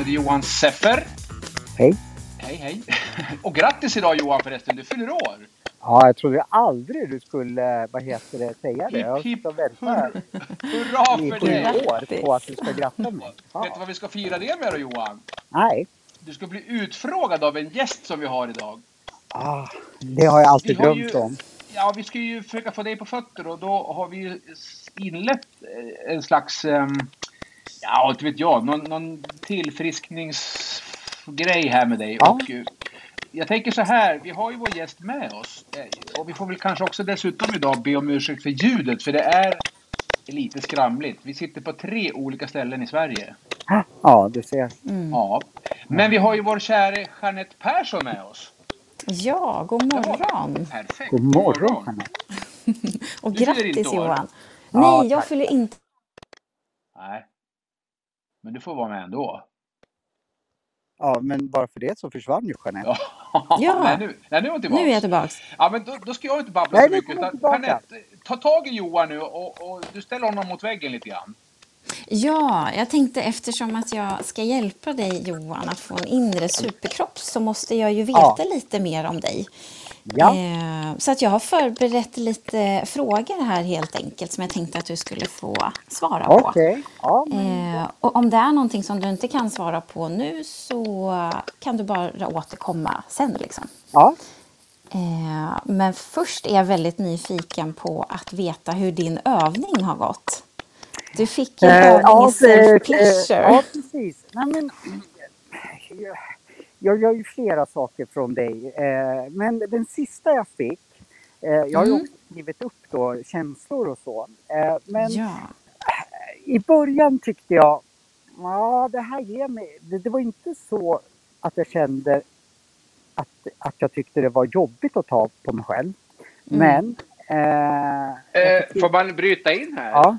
med Johan Seffer. Hej. Hej hej. Och grattis idag Johan förresten, du fyller år. Ja, jag trodde aldrig du skulle, vad heter det, säga det. Jag suttit och väntat Hurra i för dig! år på att du ska gratta mig. Vet du Ja. vad vi ska fira det med då Johan? Nej, Du ska bli utfrågad av en gäst som vi har idag. ah, det har jag alltid drömt ju- om. Ja, vi ska ju försöka få dig på fötter och då har vi inlett eh, en slags, ehm, ja inte vet jag, någon, någon tillfriskningsgrej här med dig. Ja. Och, eh, jag tänker så här, vi har ju vår gäst med oss eh, och vi får väl kanske också dessutom idag be om ursäkt för ljudet för det är lite skramligt. Vi sitter på tre olika ställen i Sverige. Ja, du ser. Ja. Men vi har ju vår käre Jeanette Persson med oss. Ja, god morgon. Perfekt. God morgon, Jeanette. Och Du grattis. Johan. Ja, Nej, jag tack. fyller inte Nej. Men du får vara med ändå. Ja, men bara för det så försvann ju Jeanette. Ja. Ja. Nej, nu, nej, nu är hon tillbaka. Nu är jag tillbaks. Ja, men då, då ska jag inte babbla Nej, så mycket. Utan, tillbaka. Jeanette, ta tag i Johan nu och, och du ställer honom mot väggen lite grann. Ja, jag tänkte eftersom att jag ska hjälpa dig Johan att få en inre superkropp så måste jag ju veta Ja. lite mer om dig. Ja, Eh, så att jag har förberett lite frågor här helt enkelt som jag tänkte att du skulle få svara på. okej. Ja, men, Eh, och om det är någonting som du inte kan svara på nu så kan du bara återkomma sen. Liksom. ja. Eh, men först är jag väldigt nyfiken på att veta hur din övning har gått. Du fick en Eh, övning i self-pleasure. Ja, precis. Nej, men, jag, gör ju flera saker från dig. Eh, men den sista jag fick, eh, jag har ju Mm. också skrivit upp då känslor och så. Eh, men Ja. i början tyckte jag, ja det här ger mig, det, det var inte så att jag kände att, att jag tyckte det var jobbigt att ta på mig själv. Men... Eh, Eh, får man bryta in här? ja,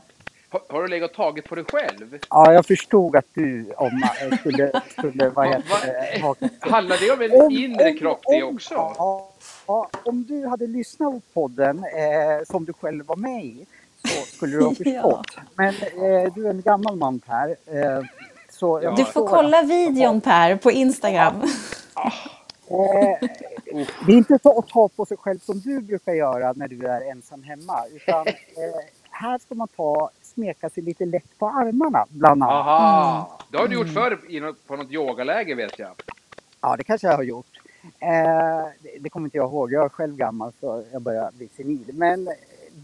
Har, har du legat och tagit på dig själv? ja, jag förstod att du om, eh, skulle, skulle vad Va- heter det, ha- Handlar det om en Om- inre om- kropp det om- också? Ja, ja, om du hade lyssnat på podden eh, som du själv var med i så skulle du ha Ja. förstått. Men eh, du är en gammal man Per. Eh, så Ja. Du får kolla videon Per på Instagram. Eh, det är inte så att ta på sig själv som du brukar göra när du är ensam hemma. Utan eh, här ska man ta, smeka sig lite lätt på armarna bland annat. Aha, det har du gjort förr i något, på något yogaläger vet jag. Ja, det kanske jag har gjort. Eh, det, kommer inte jag ihåg. Jag är själv gammal så jag börjar bli senil. Men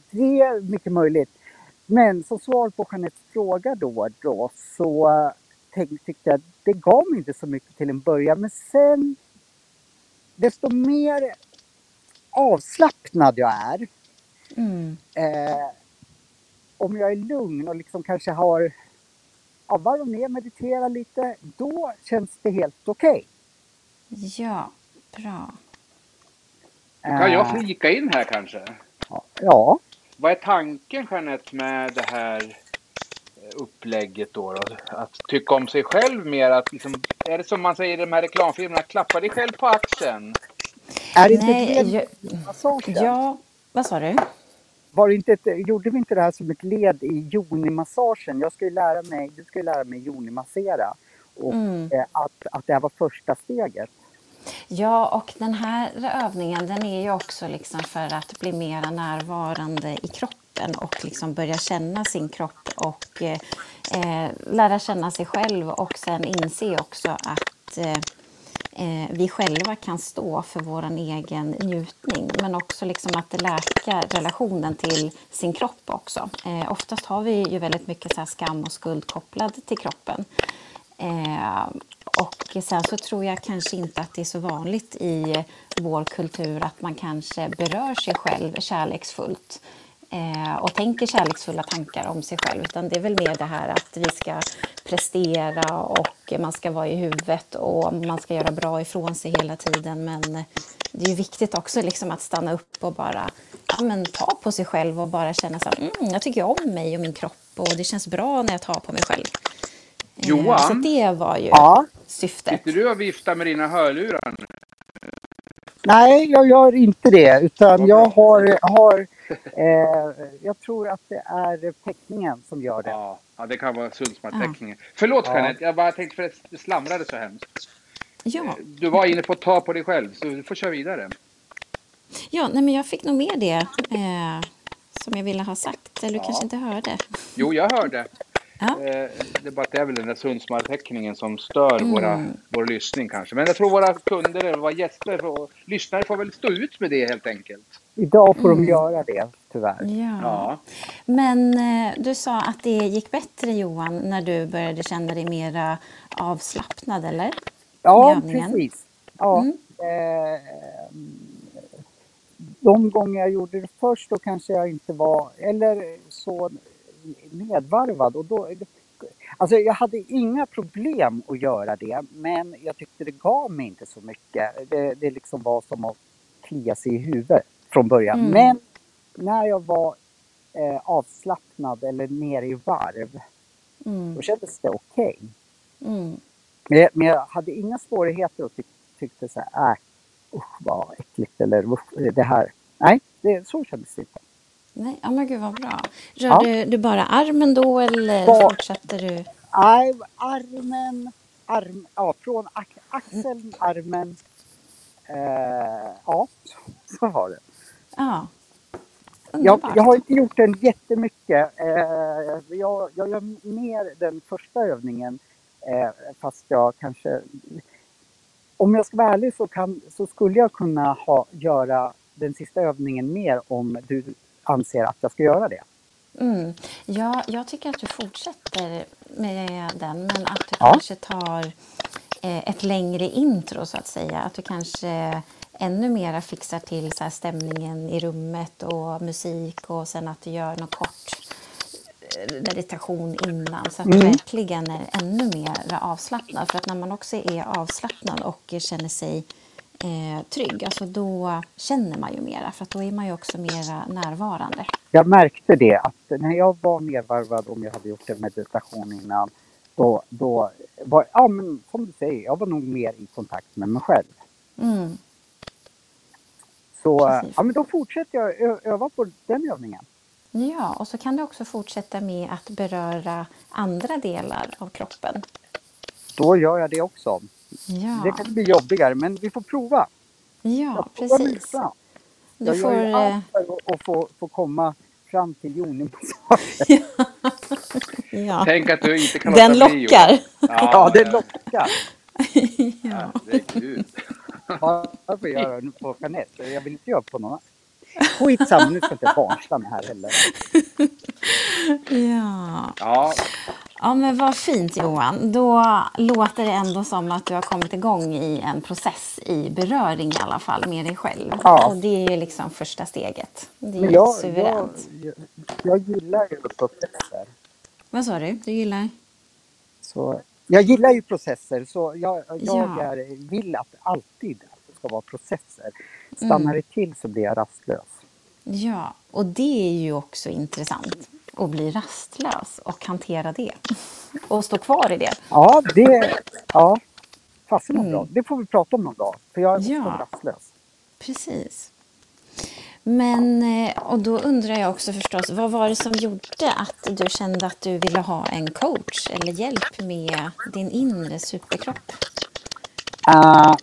det är mycket möjligt. Men som svar på Jeanettes fråga då, då så eh, tänk, tyckte jag att det gav mig inte så mycket till en början. Men sen, desto mer avslappnad jag är, Mm. eh, om jag är lugn och liksom kanske har ja, varvat ner, mediterat lite, då känns det helt okej. Ja, bra. Kan jag Eh, flika in här kanske. Ja, Vad är tanken Jeanette med det här upplägget då? då? Att tycka om sig själv mer? Att liksom, är det som man säger i de här reklamfilmerna, klappa dig själv på axeln? är det inte Nej, ett jag-? Ja, vad sa du? Var inte ett, gjorde vi inte det här som ett led i yoni-massagen? Jag ska ju lära mig, du ska ju lära mig yoni-massera. Och Mm. eh, att, att det här var första steget. Ja, och den här övningen den är ju också liksom för att bli mer närvarande i kroppen och liksom börja känna sin kropp och eh, eh, lära känna sig själv och sen inse också att eh, eh, vi själva kan stå för vår egen njutning men också liksom att läka relationen till sin kropp också. Eh, oftast har vi ju väldigt mycket så här skam och skuld kopplad till kroppen. Eh, och sen så tror jag kanske inte att det är så vanligt i vår kultur att man kanske berör sig själv kärleksfullt och tänker kärleksfulla tankar om sig själv. Utan det är väl mer det här att vi ska prestera och man ska vara i huvudet och man ska göra bra ifrån sig hela tiden. Men det är ju viktigt också liksom att stanna upp och bara ja, men ta på sig själv och bara känna så här, mm, jag tycker om mig och min kropp och det känns bra när jag tar på mig själv. Eh, Johan? Så det var ju... Ja, syftet. Sitter du och viftar med dina hörlurar? Nej, jag gör inte det. Utan jag har, har eh, jag tror att det är teckningen som gör det. Ja, ja det kan vara Sundsmark-teckningen. Förlåt Ja. Jeanette, jag bara tänkte för att det slamrade så hemskt. Ja, Du var inne på att ta på dig själv, så du får köra vidare. ja nej, men jag fick nog med det eh, som jag ville ha sagt. Eller du Ja. kanske inte hörde. Jo, jag hörde. Ja. Eh, Det är bara att det är väl den där Sundsmark-teckningen som stör Mm. våra, vår lyssning kanske. Men jag tror våra kunder eller våra gäster och lyssnare får väl stå ut med det helt enkelt. Idag får Mm. de göra det, tyvärr. Ja. Ja. Men eh, du sa att det gick bättre Johan när du började känna dig mera avslappnad, eller? Ja, precis. Ja, Mm. eh, de gånger jag gjorde det först då kanske jag inte var eller så nedvarvad. Och då, alltså jag hade inga problem att göra det men jag tyckte det gav mig inte så mycket. Det, det liksom var som att klia sig i huvudet från början. Mm. Men när jag var eh, avslappnad eller nere i varv Mm. då kändes det okej. Mm. Men, jag- men jag hade inga svårigheter och tyck, tyckte så här, äh, usch vad äckligt eller usch, det här. Nej, det, så kändes det inte. Nej, ja, men gud vad bra. Rör Ja. du, du bara armen då eller Bara- fortsätter du? Nej, armen, arm, ja, från ax, axeln, armen. Eh, ja, så var det. Ja. Jag, jag har inte gjort den jättemycket. Eh, jag, jag gör mer den första övningen. Eh, fast jag kanske... Om jag ska vara ärlig så, kan, så skulle jag kunna ha, göra den sista övningen mer om du anser att jag ska göra det. Mm. Ja, jag tycker att du fortsätter med den, men att du Ja. kanske tar eh, ett längre intro så att säga. Att du kanske ännu mera fixar till så stämningen i rummet och musik och sen att du gör något kort eh, meditation innan så att du Mm. verkligen är ännu mer avslappnad. För att när man också är avslappnad och känner sig eh, trygg, alltså då känner man ju mera för att då är man ju också mera närvarande. Jag märkte det att när jag var nedvarvad om jag hade gjort en meditation innan då, då var, ja men som du säger, jag var nog mer i kontakt med mig själv. Mm. Så Precis. ja, men då fortsätter jag öva på den övningen. Ja, och så kan du också fortsätta med att beröra andra delar av kroppen. Då gör jag det också. Det Ja, kan bli jobbigare men vi får prova. ja precis. Du Jag får... gör ju eh, allt för att- få, få komma fram till Joni-massagen. Ja, Tänk att du inte kan den lockar. Johan. Ja, det lockar. Ja. Herregud. Ja, jag får göra det på Jeanette. Jag vill inte göra på någon annan. Skitsamma, nu ska inte jag barnstamma här heller. Ja. Ja, ja, men vad fint Johan. Då låter det ändå som att du har kommit igång i en process i beröring i alla fall med dig själv. Ja. Och det är ju liksom första steget. Det är Men jag, jag, suveränt. jag, jag gillar ju processer. Vad sa du? Du gillar? Så, jag gillar ju processer så jag, jag Ja. är, vill att alltid att det ska vara processer. Stannar Mm. det till så blir jag rastlös. Ja, och det är ju också intressant. Att bli rastlös och hantera det. Och stå kvar i det. Ja, det... Ja, fasen Mm. bra. Det får vi prata om någon dag. För jag är Ja. rastlös. Precis. Men, eh, och då undrar jag också förstås, vad var det som gjorde att du kände att du ville ha en coach eller hjälp med din inre superkropp? Uh,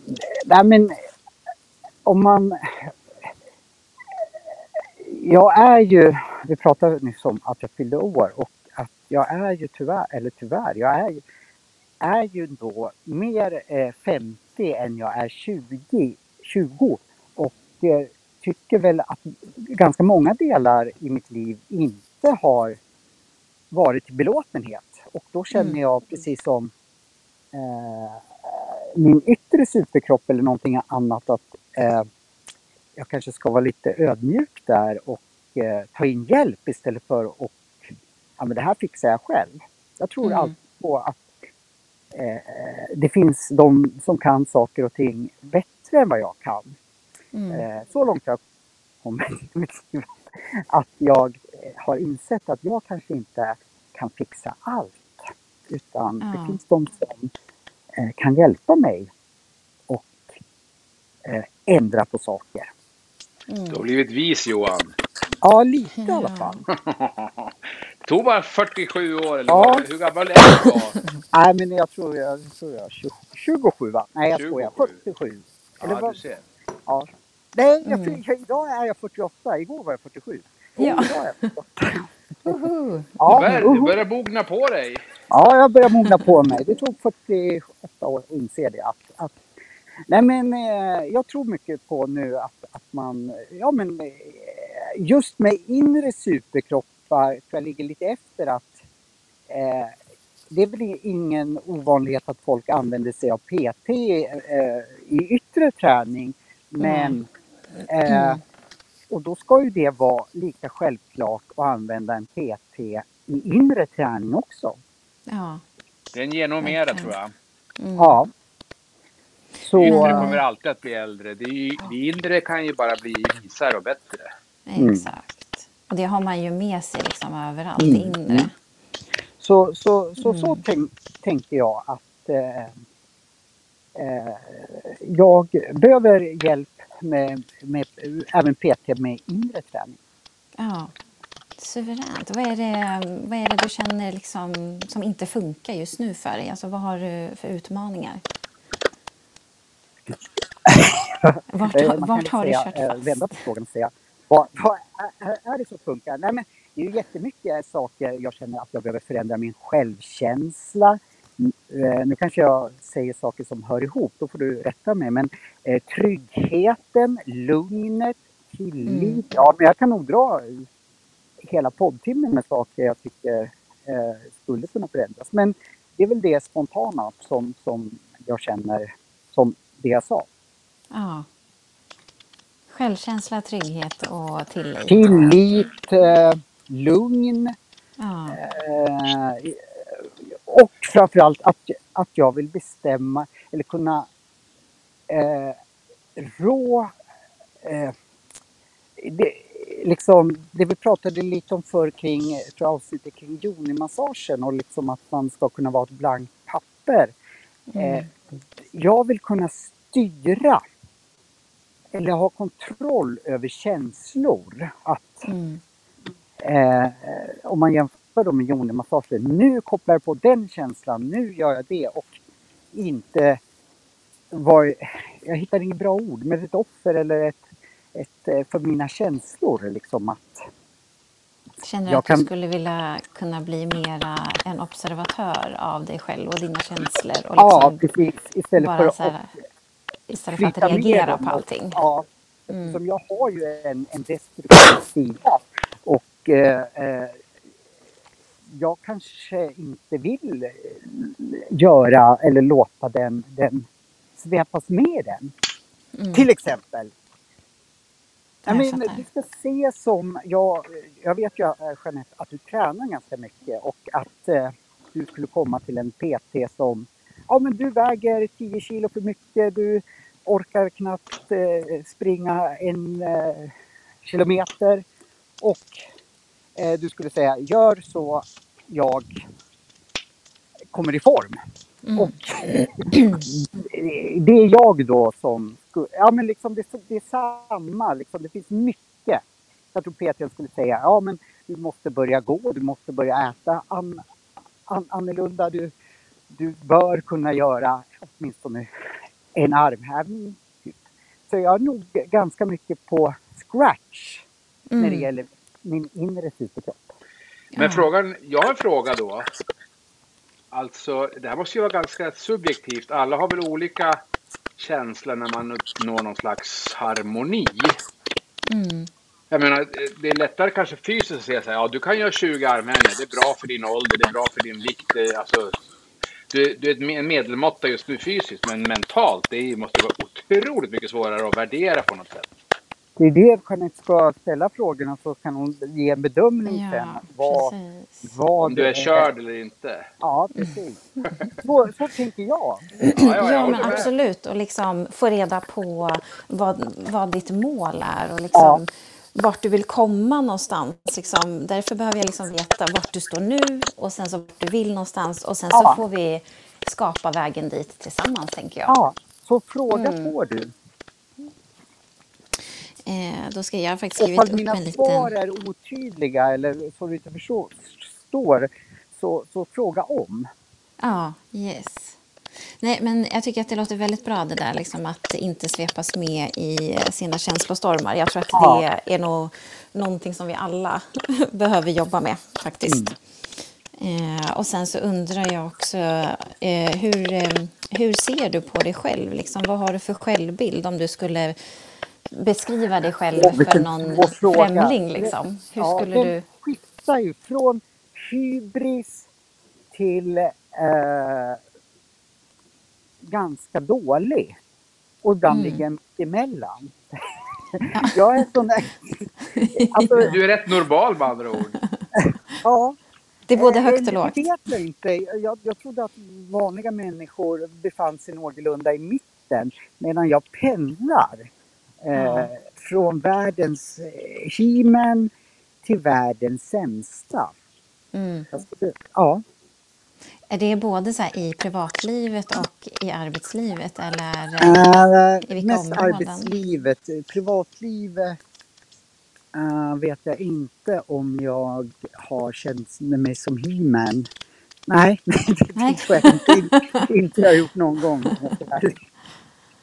nej men om man... Jag är ju, vi pratade nyss om att jag fyllde år och att jag är ju tyvärr, eller tyvärr, jag är ju, är ju då mer eh, 50 än jag är 20, 20 och eh, tycker väl att ganska många delar i mitt liv inte har varit till belåtenhet. Och då känner Mm. jag precis som eh, min yttre superkropp eller någonting annat att eh, jag kanske ska vara lite ödmjuk där och eh, ta in hjälp istället för att ja men det här fixar jag själv. Jag tror Mm. alltid på att eh, det finns de som kan saker och ting bättre än vad jag kan. Mm. Eh, så långt har jag kommit i mitt liv att jag eh, har insett att jag kanske inte kan fixa allt. Utan Ja. det finns de som eh, kan hjälpa mig och ändra på saker. Du har blivit vis Johan. Ja, lite i alla fall. Det tog bara 47 år, eller Ja. hur gammal är du då? Nej, men jag tror jag, jag, tror jag 20, 27 va? Nej, jag skojar. 27. 47. Eller Ja, vad? du ser. Ja. Nej, jag, Mm. jag, idag är jag 48. Igår var jag 47. Ja. Idag är jag 48. Woho! Du Ja, börjar, du uhu. börjar mogna på dig. ja, jag börjar mogna på mig. Det tog 48 år att inse det. Att, att, nej, men eh, jag tror mycket på nu att, att man, ja men eh, just med inre superkroppar tror jag ligger lite efter att eh, det är väl ingen ovanlighet att folk använder sig av PT eh, i yttre träning. Men eh, och då ska ju det vara lika självklart att använda en PT i inre träning också. Ja. Det är en genomera Verkligen. tror jag. Mm. Ja. Så, Det yttre kommer alltid att bli äldre. Det, är ju, det inre kan ju bara bli visare och bättre. Mm. Exakt. Och det har man ju med sig liksom överallt, Mm, det inre. så, så, så, så Mm. tänk, tänkte jag att eh, eh, jag behöver hjälp med, med även PT med inre träning. Ja. Suveränt. Vad är, det, vad är det du känner liksom som inte funkar just nu för dig? Alltså, vad har du för utmaningar? Vart, Eh, har- man vart har du säga, kört eh, fast? vända på frågan och säga vad, vad är, är det som funkar? Nej, men det är ju jättemycket saker jag känner att jag behöver förändra min självkänsla. Eh, Nu kanske jag säger saker som hör ihop, då får du rätta mig. Men eh, tryggheten, lugnet, tillit. Mm. Ja, men jag kan nog dra hela poddtimmen med saker jag tycker eh, skulle kunna förändras. Men det är väl det spontana som, som jag känner som det jag sa. Ja. Självkänsla, trygghet och tillit. Tillit, eh, lugn Ja. eh, och framförallt att, att jag vill bestämma eller kunna eh, rå... Eh, det, liksom, det vi pratade lite om förr kring tror avsnittet kring yoni-massagen och liksom att man ska kunna vara ett blankt papper. Eh, jag vill kunna styra eller ha kontroll över känslor. Att Mm. Eh, om man jämför då med yoni-massager. Nu kopplar jag på den känslan, nu gör jag det och inte var, jag hittar inget bra ord, men ett offer eller ett, ett eh, för mina känslor liksom att Känner du Jag att kan- du skulle vilja kunna bli mera en observatör av dig själv och dina känslor? Och ja liksom precis istället för så här, att istället för att reagera på allting? Ja, Mm. eftersom jag har ju en, en destruktiv sida och eh, eh, jag kanske inte vill eh, göra eller låta den, den svepas med den. Mm. Till exempel. Jag men, du ska se som, jag, jag vet ju eh, Jeanette att du tränar ganska mycket och att eh, du skulle komma till en PT som, ja men du väger 10 kilo för mycket, du orkar knappt eh, springa en eh, kilometer och eh, du skulle säga gör så jag kommer i form. Mm. Och det är jag då som... Ja, men liksom det, det är samma. Liksom, det finns mycket. Jag tror Peter skulle säga ja men du måste börja gå, du måste börja äta an, an, annorlunda. Du, du bör kunna göra åtminstone en armhävning. Typ. Så jag är nog ganska mycket på scratch när det Mm. gäller min inre superkropp. Men frågan, jag har en fråga då. Alltså, det här måste ju vara ganska subjektivt. Alla har väl olika känslor när man uppnår någon slags harmoni. Mm. Jag menar, det är lättare kanske fysiskt att säga så här, ja du kan göra 20 armhävningar, det är bra för din ålder, det är bra för din vikt. Det alltså, du, du är en medelmåtta just nu fysiskt, men mentalt, det måste vara otroligt mycket svårare att värdera på något sätt. Det är det Jeanette ska ställa frågorna så kan hon ge en bedömning sen. Ja, Vad, precis. vad Om du är körd eller inte. Ja, precis. Så, så tänker jag. Ja, ja, Ja, men absolut. Och liksom få reda på vad, vad ditt mål är och liksom vart du vill komma någonstans. Liksom. Därför behöver jag liksom veta vart du står nu och sen så vart du vill någonstans. Och sen så Ja. får vi skapa vägen dit tillsammans, tänker jag. Ja, så fråga Mm. får du. Eh, då ska jag faktiskt Och skrivit ifall upp mina en svar liten... är otydliga eller så du inte förstår så, så fråga om. Ja, yes. Nej, men jag tycker att det låter väldigt bra det där, liksom att inte svepas med i sina känslostormar. Jag tror att Ja. det är nog någonting som vi alla behöver jobba med faktiskt. Eh, och sen så undrar jag också, eh, hur, eh, hur ser du på dig själv? Liksom, vad har du för självbild om du skulle beskriva dig själv för någon främling? Liksom? Hur Ja, skulle den du... skiftar ju från hybris till eh, ganska dålig. Och ibland Mm. ligger emellan. jag är sån där... Alltså, Du är rätt normal med andra ord. ja, Det är både Eh, högt och lågt. Det vet jag inte. Jag, jag trodde att vanliga människor befann sig någorlunda i mitten medan jag pendlar eh, från världens eh, he till världens sämsta. Mm. Skulle- Ja, Är det både så här i privatlivet och i arbetslivet? Eller? äh, I vilka mest områden? arbetslivet. Privatlivet äh, vet jag inte om jag har känt mig som he Nej, det tror jag inte, inte jag har gjort någon gång.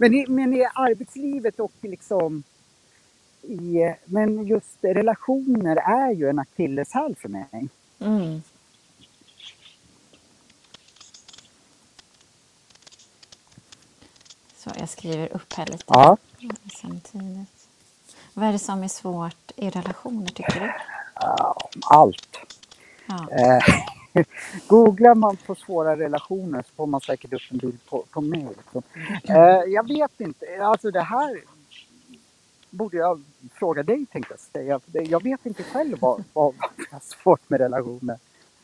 Men i, men i arbetslivet och liksom i, men just relationer är ju en akilleshäl för mig. Mm. Så jag skriver upp här lite Ja. samtidigt. Vad är det som är svårt i relationer tycker du? Allt. Ja. Googlar man på svåra relationer så får man säkert upp en bild på, på mig. Liksom. Eh, jag vet inte, alltså det här borde jag fråga dig tänkte jag säga. Jag vet inte själv vad, vad jag har svårt med relationer.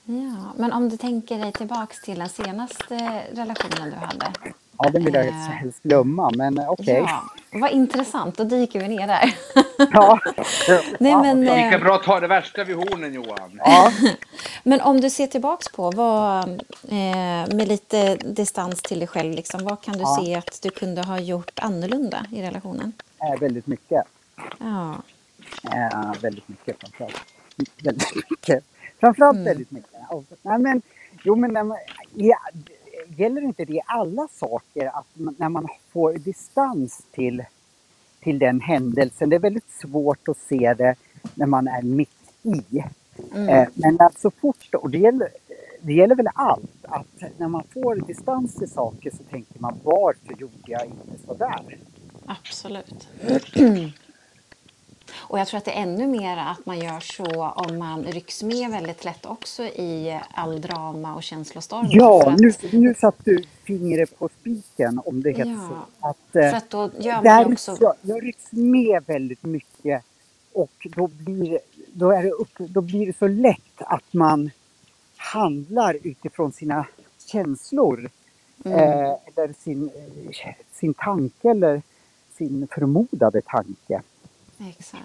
ja, men om du tänker dig tillbaks till den senaste relationen du hade. Ja, den vill jag Eh. helst glömma, men okej. Ja, vad intressant, då dyker vi ner där. Ja. Nej, men, okej. eh, Lika bra att ta det värsta vid hornen Johan. ja. Men om du ser tillbaks på, vad, eh, med lite distans till dig själv, liksom, vad kan du Ja. se att du kunde ha gjort annorlunda i relationen? Eh, väldigt mycket. Ja, Eh, väldigt mycket framförallt. Väldigt mycket. Framförallt Mm. väldigt mycket. Och, nej, men, jo, men ja, gäller inte det i alla saker att när man får distans till, till den händelsen, det är väldigt svårt att se det när man är mitt i. Mm. Eh, men att så fort, och det gäller, det gäller väl allt, att när man får distans till saker så tänker man varför gjorde jag inte så där? absolut. Och jag tror att det är ännu mer att man gör så om man rycks med väldigt lätt också i all drama och känslostormar. för Ja, att, nu, nu satt du fingret på spiken om det heter Ja, så. Att, eh, för att då gör man också... jag, jag rycks med väldigt mycket och då blir, då, är det upp, då blir det så lätt att man handlar utifrån sina känslor. Mm. Eh, eller sin, eh, sin tanke eller sin förmodade tanke. Exakt.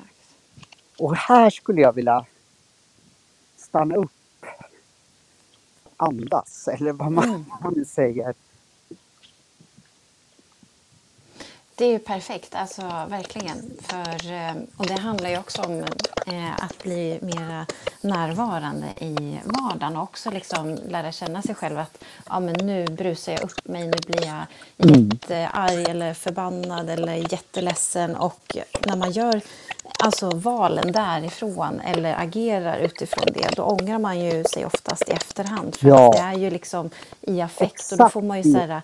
Och här skulle jag vilja stanna upp, andas eller vad man, Mm. vad man nu säger. Det är ju perfekt, alltså verkligen. För, eh, och det handlar ju också om att bli mer närvarande i vardagen och också liksom lära känna sig själv att ja, men nu brusar jag upp mig, nu blir jag Mm. jättearg eller förbannad eller jätteledsen. Och när man gör alltså, valen därifrån eller agerar utifrån det, då ångrar man ju sig oftast i efterhand. För Ja. det är ju liksom i affekt och då Exakt. får man ju så här,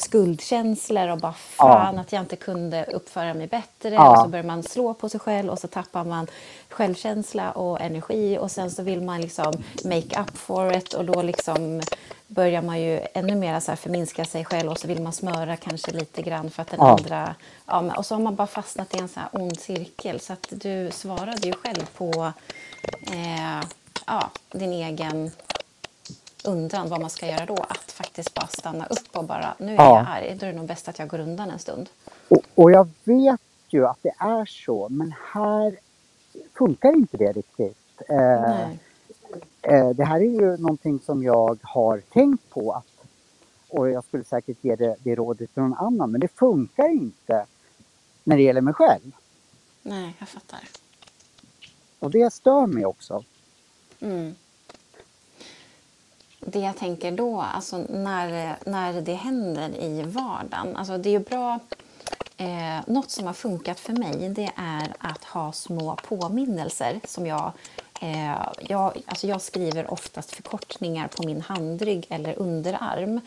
skuldkänslor och bara fan att jag inte kunde uppföra mig bättre. Ja. Och så börjar man slå på sig själv och så tappar man självkänsla och energi och sen så vill man liksom make up for it och då liksom börjar man ju ännu mer så här förminska sig själv och så vill man smöra kanske lite grann för att den Ja. andra... Ja, och så har man bara fastnat i en så här ond cirkel. Så att du svarade ju själv på eh, ja, din egen undran vad man ska göra då. Att faktiskt bara stanna upp och bara, nu är Ja. jag arg, då är det nog bäst att jag går undan en stund. Och, och jag vet ju att det är så, men här funkar inte det riktigt. Eh, eh, det här är ju någonting som jag har tänkt på. Att, och jag skulle säkert ge det, det rådet till någon annan. Men det funkar inte när det gäller mig själv. Nej, jag fattar. Och det stör mig också. Mm. Det jag tänker då, alltså när, när det händer i vardagen. Alltså det är ju bra. Eh, något som har funkat för mig det är att ha små påminnelser som jag Eh, jag, alltså jag skriver oftast förkortningar på min handrygg eller underarm.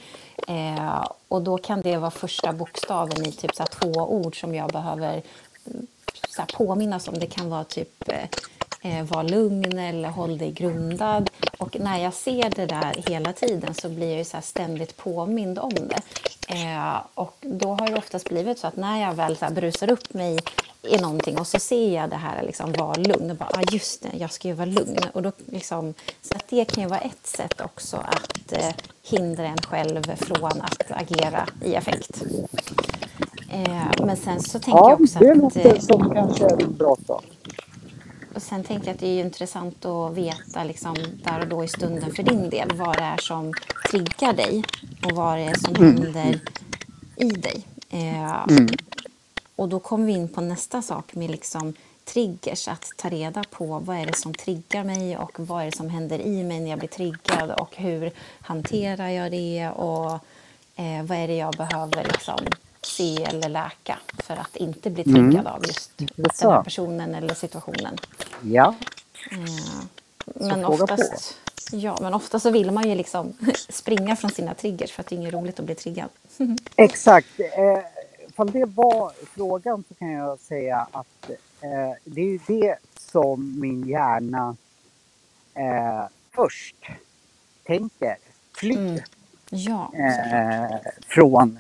Eh, och då kan det vara första bokstaven i typ så två ord som jag behöver mm, så påminnas om. Det kan vara typ eh, eh var lugn eller håll dig grundad. Och när jag ser det där hela tiden så blir jag så ständigt påmind om det. Eh, och då har det oftast blivit så att när jag väl så brusar upp mig i någonting och så ser jag det här liksom, var lugn och bara, ah, just det, jag ska ju vara lugn. Och då, liksom, så att det kan ju vara ett sätt också att eh, hindra en själv från att agera i affekt. Eh, men sen så tänker ja, jag också det att... låter Eh, som kanske en bra sak. Och sen tänker jag att det är ju intressant att veta liksom, där och då i stunden för din del vad det är som triggar dig och vad det är som händer i dig. Eh, Och då kommer vi in på nästa sak med liksom triggers, att ta reda på vad är det som triggar mig och vad är det som händer i mig när jag blir triggad och hur hanterar jag det och eh, vad är det jag behöver liksom se eller läka för att inte bli triggad av just den här personen eller situationen. Ja, Eh, Men oftast, ja, men ofta så vill man ju liksom springa från sina triggers för att det är inget roligt att bli triggad. exakt. Eh, Ifall det var frågan så kan jag säga att eh, det är ju det som min hjärna eh, först tänker. Fly. Mm. Ja, eh, från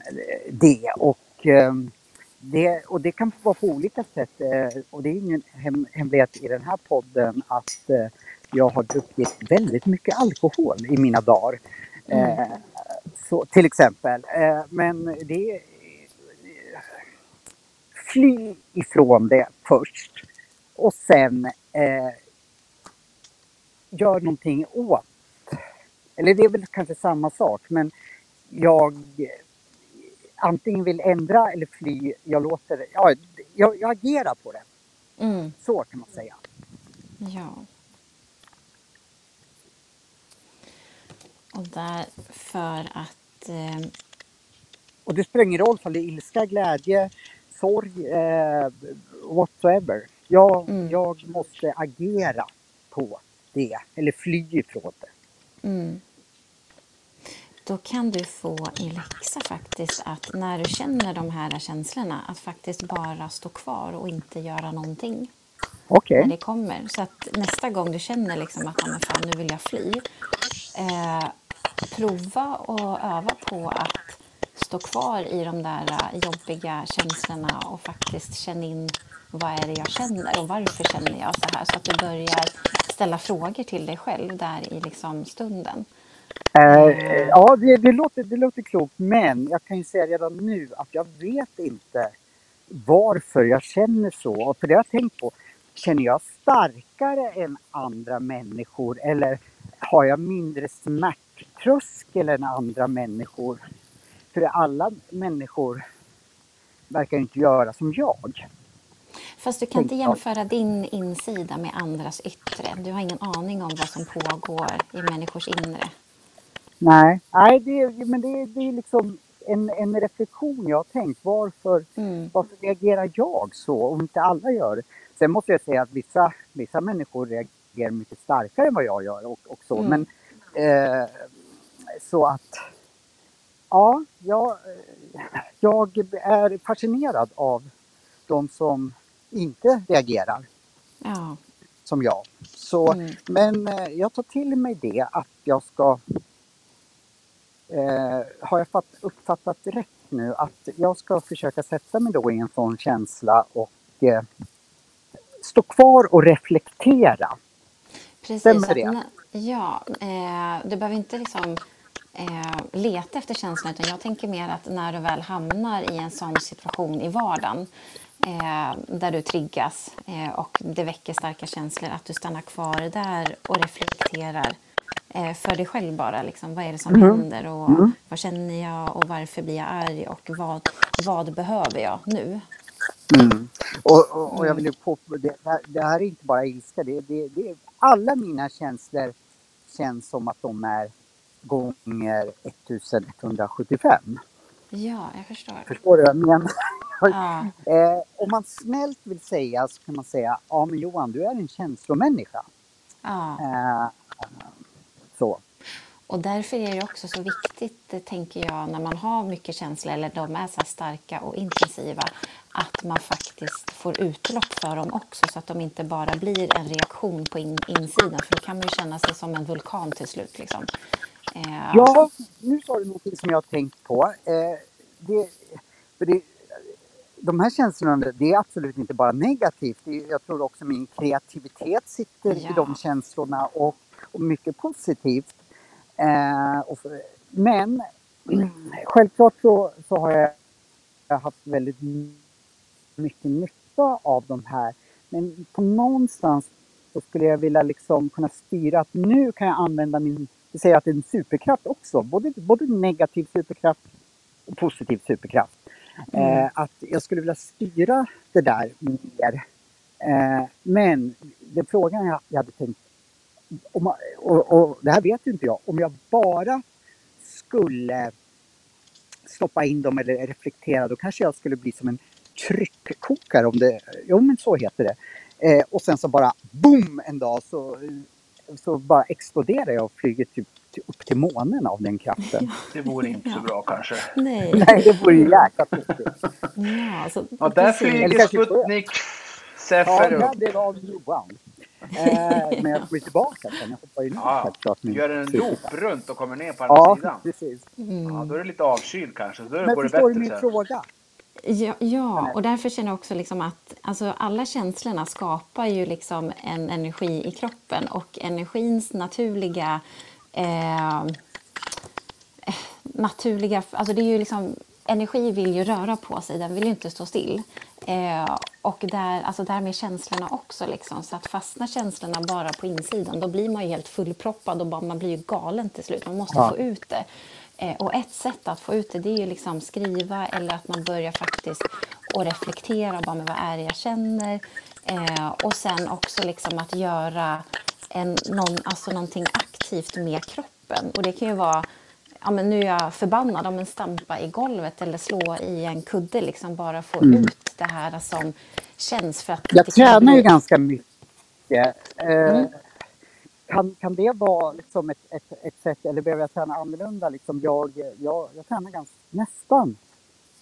det. Och, eh, det. och det kan vara på olika sätt. Eh, och det är ingen hem, hemlighet i den här podden att eh, jag har druckit väldigt mycket alkohol i mina dagar. Eh, så, till exempel. Men det fly ifrån det först. Och sen eh, gör någonting åt eller det är väl kanske samma sak, men jag antingen vill ändra eller fly. Jag låter, ja, jag, jag agerar på det. mm. Så kan man säga. ja. Och där för att... Eh, Och det spelar ingen roll om det är ilska, glädje, sorg, eh, whatsoever. Jag, Mm. jag måste agera på det, eller fly ifrån det. mm. Då kan du få i läxa faktiskt att när du känner de här känslorna att faktiskt bara stå kvar och inte göra någonting. Okej. när det kommer. Så att nästa gång du känner liksom att "Ja, men fan, nu vill jag fly. Eh, prova och öva på att stå kvar i de där eh, jobbiga känslorna och faktiskt känna in vad är det jag känner och varför känner jag så här. Så att du börjar ställa frågor till dig själv där i liksom stunden. Eh, ja, det, det, låter, det låter klokt, men jag kan ju säga redan nu att jag vet inte varför jag känner så. Och för det har jag tänkt på. Känner jag starkare än andra människor eller har jag mindre smärttröskel än andra människor? För alla människor verkar inte göra som jag. Fast du kan inte jämföra din insida med andras yttre. Du har ingen aning om vad som pågår i människors inre. Nej, Nej det, men det, det är liksom en, en reflektion jag har tänkt. Varför, Mm. varför reagerar jag så om inte alla gör det? Sen måste jag säga att vissa, vissa människor reagerar mycket starkare än vad jag gör och, och så. Mm. Men eh, så att ja, jag, jag är fascinerad av de som inte reagerar Ja. som jag. Så, Mm. Men eh, jag tar till mig det att jag ska... Eh, har jag fatt, uppfattat rätt nu att jag ska försöka sätta mig då i en sån känsla och eh, stå kvar och reflektera. Precis. Stämmer det? Ja, eh, du behöver inte liksom eh, leta efter känslan utan jag tänker mer att när du väl hamnar i en sån situation i vardagen eh, där du triggas eh, och det väcker starka känslor att du stannar kvar där och reflekterar för dig själv bara. Liksom, vad är det som Mm. händer och Mm. vad känner jag och varför blir jag arg och vad, vad behöver jag nu? Mm. Och, och, och jag vill ju på, det, här- det här är inte bara ilska. Det, det, det, alla mina känslor känns som att de är gånger 1175. Ja, jag förstår. Förstår du vad jag menar? Ja, Eh, om man snällt vill säga så kan man säga, ja men Johan, du är en känslomänniska. ja. Eh, så. Och därför är det också så viktigt, det tänker jag, när man har mycket känslor eller de är så starka och intensiva, att man faktiskt får utlopp för dem också så att de inte bara blir en reaktion på in, insidan. För då kan man ju känna sig som en vulkan till slut. Liksom. Eh, Ja, nu sa du någonting som jag har tänkt på. Eh, det, för det, de här känslorna, det är absolut inte bara negativt. Jag tror också min kreativitet sitter i Ja. de känslorna och, och mycket positivt. Eh, för, men självklart så, så har jag haft väldigt mycket nytta av de här. Men på någonstans så skulle jag vilja liksom kunna styra att nu kan jag använda min, vi säger att det är en superkraft också, både, både negativ superkraft och positiv superkraft. Eh, att jag skulle vilja styra det där mer. Eh, men den frågan jag, jag hade tänkt, om, och, och det här vet ju inte jag, om jag bara skulle stoppa in dem eller reflektera, då kanske jag skulle bli som en tryckkokare om det, jo men så heter det. Eh, och sen så bara boom en dag så, så bara exploderar jag och flyger typ till- upp till månen av den kraften. Det vore inte så Ja. bra kanske. nej. Nej, det vore ju jäkla tokigt. Ja, så, Och där flyger Sputnik Ja, Säfer ja, upp. det var Johan. Eh, men jag kommer tillbaka sen. Jag hoppar ju ner Ja, självklart nu. gör en loop runt och kommer ner på andra Ja, sidan. precis. Ja, då är det lite avkyld kanske. Då Men går det förstår du min sen. fråga? Ja, ja, och därför känner jag också liksom att alltså, alla känslorna skapar ju liksom en energi i kroppen och energins naturliga eh, eh, naturliga, alltså det är ju liksom energi vill ju röra på sig, den vill ju inte stå still. Eh, och där, alltså därmed känslorna också. Liksom. Så att fastnar känslorna bara på insidan då blir man ju helt fullproppad och bara, man blir ju galen till slut. Man måste Ja. få ut det. Eh, och ett sätt att få ut det, det är ju liksom skriva eller att man börjar faktiskt och reflektera. Bara med vad är det jag känner? Eh, och sen också liksom att göra en, någon, alltså någonting aktivt med kroppen. Och det kan ju vara ja, men nu är jag förbannad, om en stampa i golvet eller slå i en kudde, liksom bara få ut det här som känns för att Jag tränar ju ganska mycket. Eh, Mm. kan, kan det vara liksom ett, ett, ett sätt, eller behöver jag träna annorlunda? Liksom jag, jag, jag tränar ganska, nästan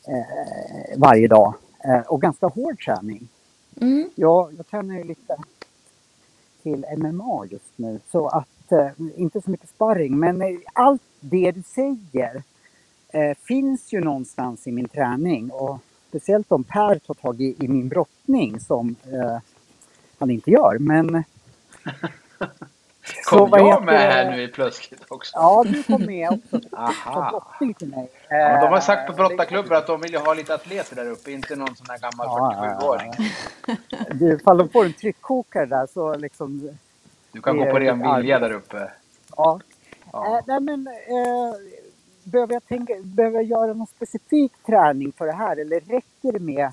eh, varje dag eh, och ganska hård träning. Mm. Jag, jag tränar ju lite till MMA just nu så att eh, inte så mycket sparring men eh, allt det du säger eh, finns ju någonstans i min träning och speciellt om Per tar tag i, i min brottning som eh, han inte gör men Så Kom vad jag heter med här nu plötsligt också? ja du kom med också Aha. brottning till mig. Ja, de har sagt på Eh, brottarklubbar att de vill ha lite atleter där uppe, inte någon sån här gammal Ja, ja, ja. 47-åring. Du, ifall de får en tryckkokare där så liksom Du kan gå på ren vilja där uppe. Ja. Ja. Eh, nej men, eh, behöver, jag tänka, behöver jag göra någon specifik träning för det här eller räcker det med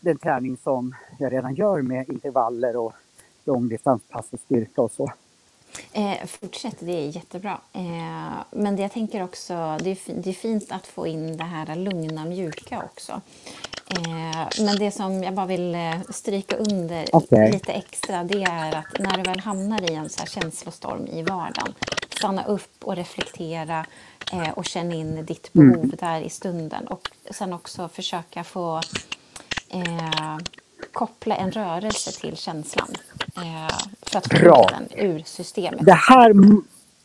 den träning som jag redan gör med intervaller och långdistanspass och styrka och så? Eh, fortsätt, det är jättebra. Eh, men jag tänker också, det är, det är fint att få in det här lugna, mjuka också. Eh, men det som jag bara vill eh, stryka under Okej. lite extra, det är att när du väl hamnar i en så här känslostorm i vardagen, stanna upp och reflektera eh, och känna in ditt behov där i stunden. Och sen också försöka få eh, koppla en rörelse till känslan eh, för att få Bra. den ur systemet. Det här,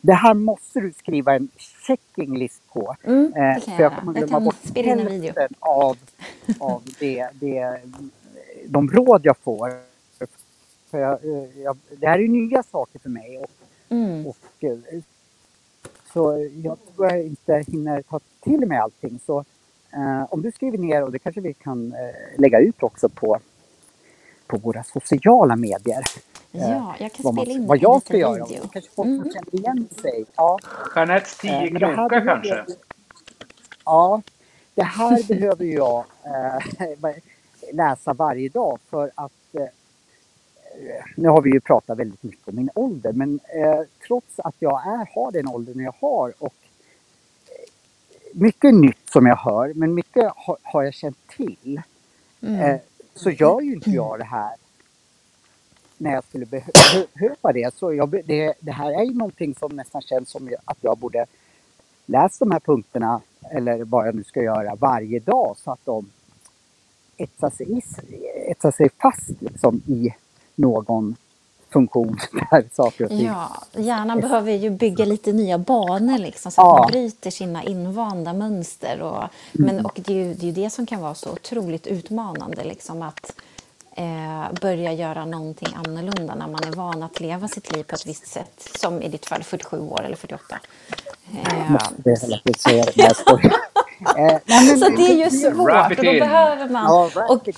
det här måste du skriva en checking list på. Mm, det Eh, kan för jag kommer glömma kan bort hälften av, av det, det, de råd jag får. För jag, eh, jag, det här är nya saker för mig. Och, Mm. och, eh, så jag tror jag inte hinner ta till mig allting. Så eh, om du skriver ner, och det kanske vi kan eh, lägga ut också på, på våra sociala medier. Eh, Ja, jag kan vad, man, spela in vad en jag ska göra. video. Och kanske folk Mm. känner igen sig. Ja, Jeanettes eh, tio här krokar behöver kanske? jag- Ja, det här behöver jag eh, läsa varje dag för att eh, nu har vi ju pratat väldigt mycket om min ålder men eh, trots att jag är, har den åldern jag har och eh, mycket nytt som jag hör men mycket har, har jag känt till Mm. eh, så gör ju inte jag det här när jag skulle behö- behöva det. Så jag, det. Det här är ju någonting som nästan känns som att jag borde läsa de här punkterna eller vad jag nu ska göra varje dag så att de etsar sig, etsar sig fast liksom i någon funktion där saker och ting. Ja, hjärnan behöver ju bygga lite nya banor liksom, så att Ja. man bryter sina invanda mönster. Och, men, och det är, ju, det är det som kan vara så otroligt utmanande, liksom, att eh, börja göra någonting annorlunda när man är van att leva sitt liv på ett visst sätt, som i ditt fall 47 år eller 48. Eh, Måste det hela tiden säga det. Nej, jag skojar. Eh, nej, men så det är ju svårt och då behöver man... Ja, och,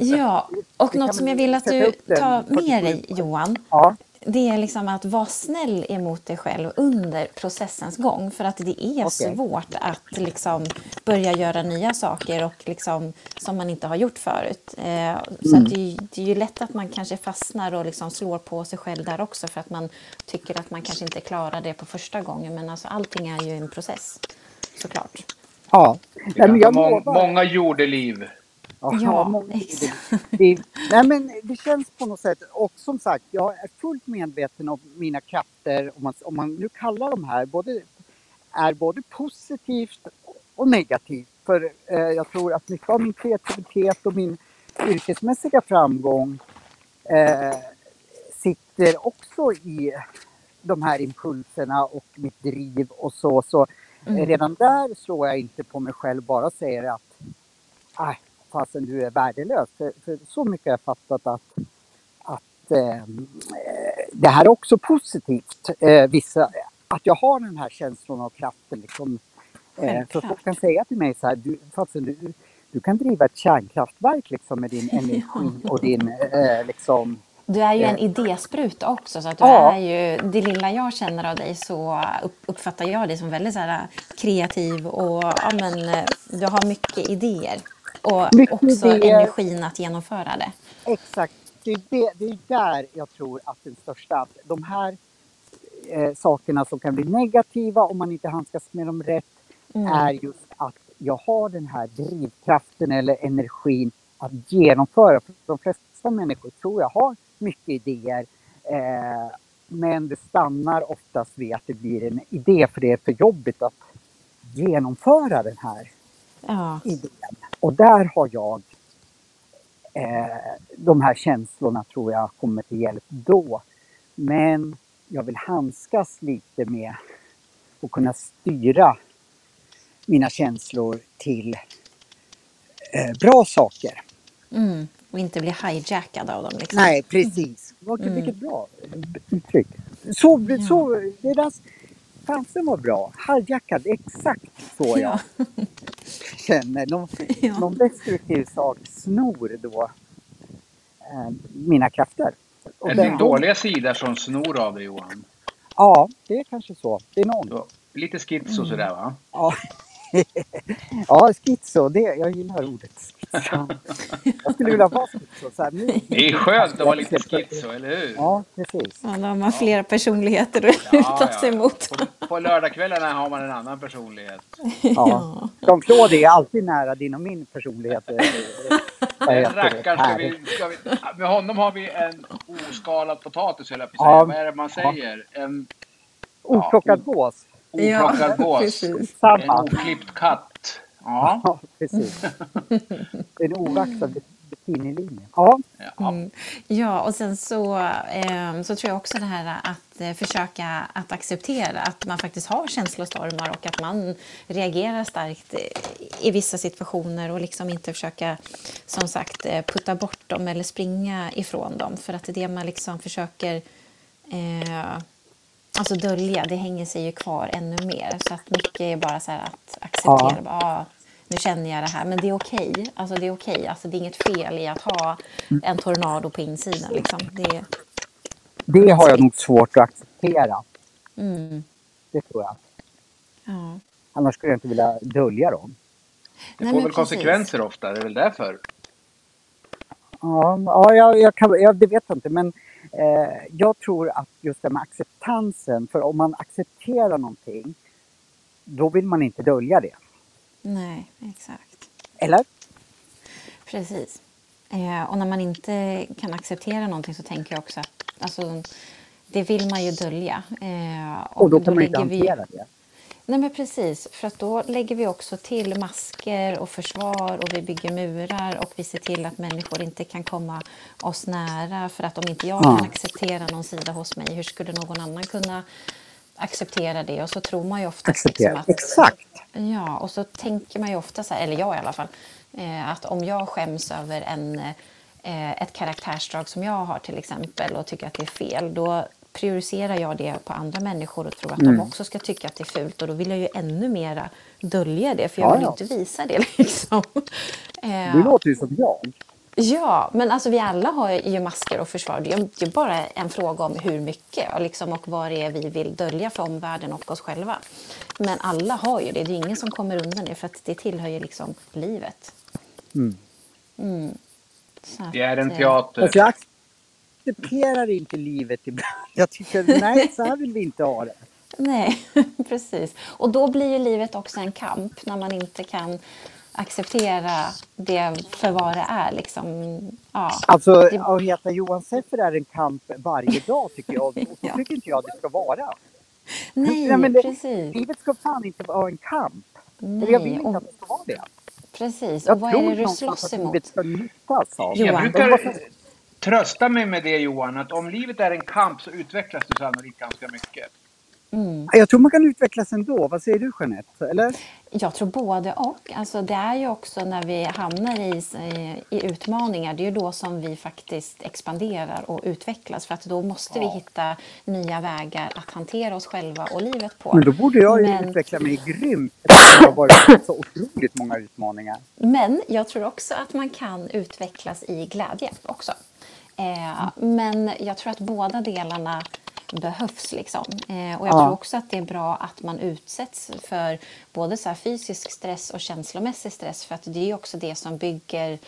ja, och något som jag vill att du tar 47 med dig, Johan, Ja, det är liksom att vara snäll emot dig själv under processens gång. För att det är Okej. svårt att liksom börja göra nya saker och liksom, som man inte har gjort förut. Eh, så Mm. att det, är ju- det är ju lätt att man kanske fastnar och liksom slår på sig själv där också för att man tycker att man kanske inte klarar det på första gången. Men alltså, allting är ju en process, såklart. ja. Det jag lovar. många jordeliv. Ja, exakt. det, det, nej men det känns på något sätt, och som sagt, jag är fullt medveten om mina krafter, om man, om man nu kallar de här, både, är både positivt och negativt. För eh, jag tror att mycket av min kreativitet och min yrkesmässiga framgång eh, sitter också i de här impulserna och mitt driv och så. Så Mm. redan där slår jag inte på mig själv bara säger att fasen du är värdelös. För, för så mycket har jag fattat att, att eh, det här är också positivt. Eh, vissa, att jag har den här känslan av kraften. Liksom, eh, så folk kan säga till mig så här, du, fasen, du, du kan driva ett kärnkraftverk liksom, med din energi och din eh, liksom, Du är ju en Eh. idéspruta också, så att du Ja. är ju, det lilla jag känner av dig så upp- uppfattar jag dig som väldigt så här, kreativ och ja, men, eh, du har mycket idéer. Och Mycket också idéer. energin att genomföra det. Exakt. Det är, det, det är där jag tror att den största, de här eh, sakerna som kan bli negativa om man inte handskas med dem rätt Mm. är just att jag har den här drivkraften eller energin att genomföra. För de flesta människor tror jag har mycket idéer. Eh, men det stannar oftast vid att det blir en idé för det är för jobbigt att genomföra den här Ja. idén. Och där har jag eh, de här känslorna tror jag kommer till hjälp då. Men jag vill handskas lite med och kunna styra mina känslor till eh, bra saker. Mm. Och inte bli hijackad av dem. Liksom. Nej, precis. Mm. Vilket bra uttryck. Så, så, det där fasen var bra. Hijackad, exakt så jag Ja. känner. Någon, Ja. någon destruktiv sak snor då eh, mina krafter. Och Är det- din dåliga sida som snor av dig Johan? Ja, det är kanske så. Det är någon. Lite Mm. schizo sådär va? Ja, ja schizo. Det, jag gillar ordet schizo. Jag skulle vilja vara schizo. Så här, nu, Det är skönt att vara lite schizo, eller hur? Ja, precis. Ja, då har man flera personligheter att Ja, luta sig mot. På, på lördagskvällarna har man en annan personlighet. Ja. Jean-Claude är alltid nära din och min personlighet. rackaren ska vi, ska vi... Med honom har vi en oskalad potatis höll jag på att Ja. säga. Vad är det man säger? En Oplockad gås. Oplockad gås. precis. En oklippt katt. Ja. Ja, precis. En ovaxad bikinilinje. Ja, ja. Mm. Ja, och sen så, eh, så tror jag också det här att eh, försöka att acceptera att man faktiskt har känslostormar och att man reagerar starkt eh, i vissa situationer och liksom inte försöka, som sagt, eh, putta bort dem eller springa ifrån dem. För att det är det man liksom försöker eh, alltså dölja, det hänger sig ju kvar ännu mer. Så att mycket är bara så här att acceptera. Ja. Bara, ah, nu känner jag det här, men det är okej. Alltså det är okej. Alltså det är inget fel i att ha en tornado på insidan. Liksom. Det är, Det har jag nog svårt att acceptera. Mm. Det tror jag. Ja. Annars skulle jag inte vilja dölja dem. Det Nej, får väl precis. konsekvenser ofta, det är väl därför. Ja, ja jag, jag kan, jag, det vet jag inte. Men jag tror att just det med acceptansen. För om man accepterar någonting, då vill man inte dölja det. Nej, exakt. Eller? Precis. Eh, och när man inte kan acceptera någonting så tänker jag också att alltså, det vill man ju dölja. Eh, Och då kan man inte lägger vi- hantera det. Nej men precis, för att då lägger vi också till masker och försvar och vi bygger murar och vi ser till att människor inte kan komma oss nära för att om inte jag Ja. kan acceptera någon sida hos mig, hur skulle någon annan kunna acceptera det? Och så tror man ju ofta Acceptera. Exakt. Ja, och så tänker man ju ofta så här, eller jag i alla fall, eh, att om jag skäms över en, eh, ett karaktärsdrag som jag har till exempel och tycker att det är fel, då prioriterar jag det på andra människor och tror att Mm. de också ska tycka att det är fult och då vill jag ju ännu mera dölja det för jag Ja, vill ja. inte visa det liksom. Eh, Du låter ju som jag. Ja, men alltså vi alla har ju masker och försvar. Det är ju bara en fråga om hur mycket och, liksom, och vad det är vi vill dölja för omvärlden och oss själva. Men alla har ju det. Det är ingen som kommer undan det för att det tillhör ju liksom livet. Mm. Mm. Så Det är en att, eh, teater. Jag accepterar inte livet ibland. Jag tycker, nej, så här vill vi inte ha det. Nej, precis. Och då blir ju livet också en kamp när man inte kan acceptera det för vad det är. Liksom. Ja. Alltså, Det- att heta Johan Seffer är en kamp varje dag tycker jag. Och så Ja. tycker inte jag det ska vara. Nej, Nej, men det- precis. Livet ska fan inte vara en kamp. Eller jag vill Nej, inte och, att det ska vara det. precis. Jag Och vad tror är det du slåss att emot? livet ska njutas av. Jo. Jag Johan. brukar trösta mig med det Johan, att om livet är en kamp så utvecklas du sannolikt ganska mycket. Mm. Jag tror man kan utvecklas ändå. Vad säger du Jeanette? Eller? Jag tror både och. Alltså det är ju också när vi hamnar i, i utmaningar, det är ju då som vi faktiskt expanderar och utvecklas. För att då måste vi hitta nya vägar att hantera oss själva och livet på. Men då borde jag ju Men- utveckla mig grymt. eftersom Det har varit så otroligt många utmaningar. Men jag tror också att man kan utvecklas i glädje också. Eh, men jag tror att båda delarna behövs. Liksom. Eh, och jag Ja. tror också att det är bra att man utsätts för både så fysisk stress och känslomässig stress. För att det är också det som bygger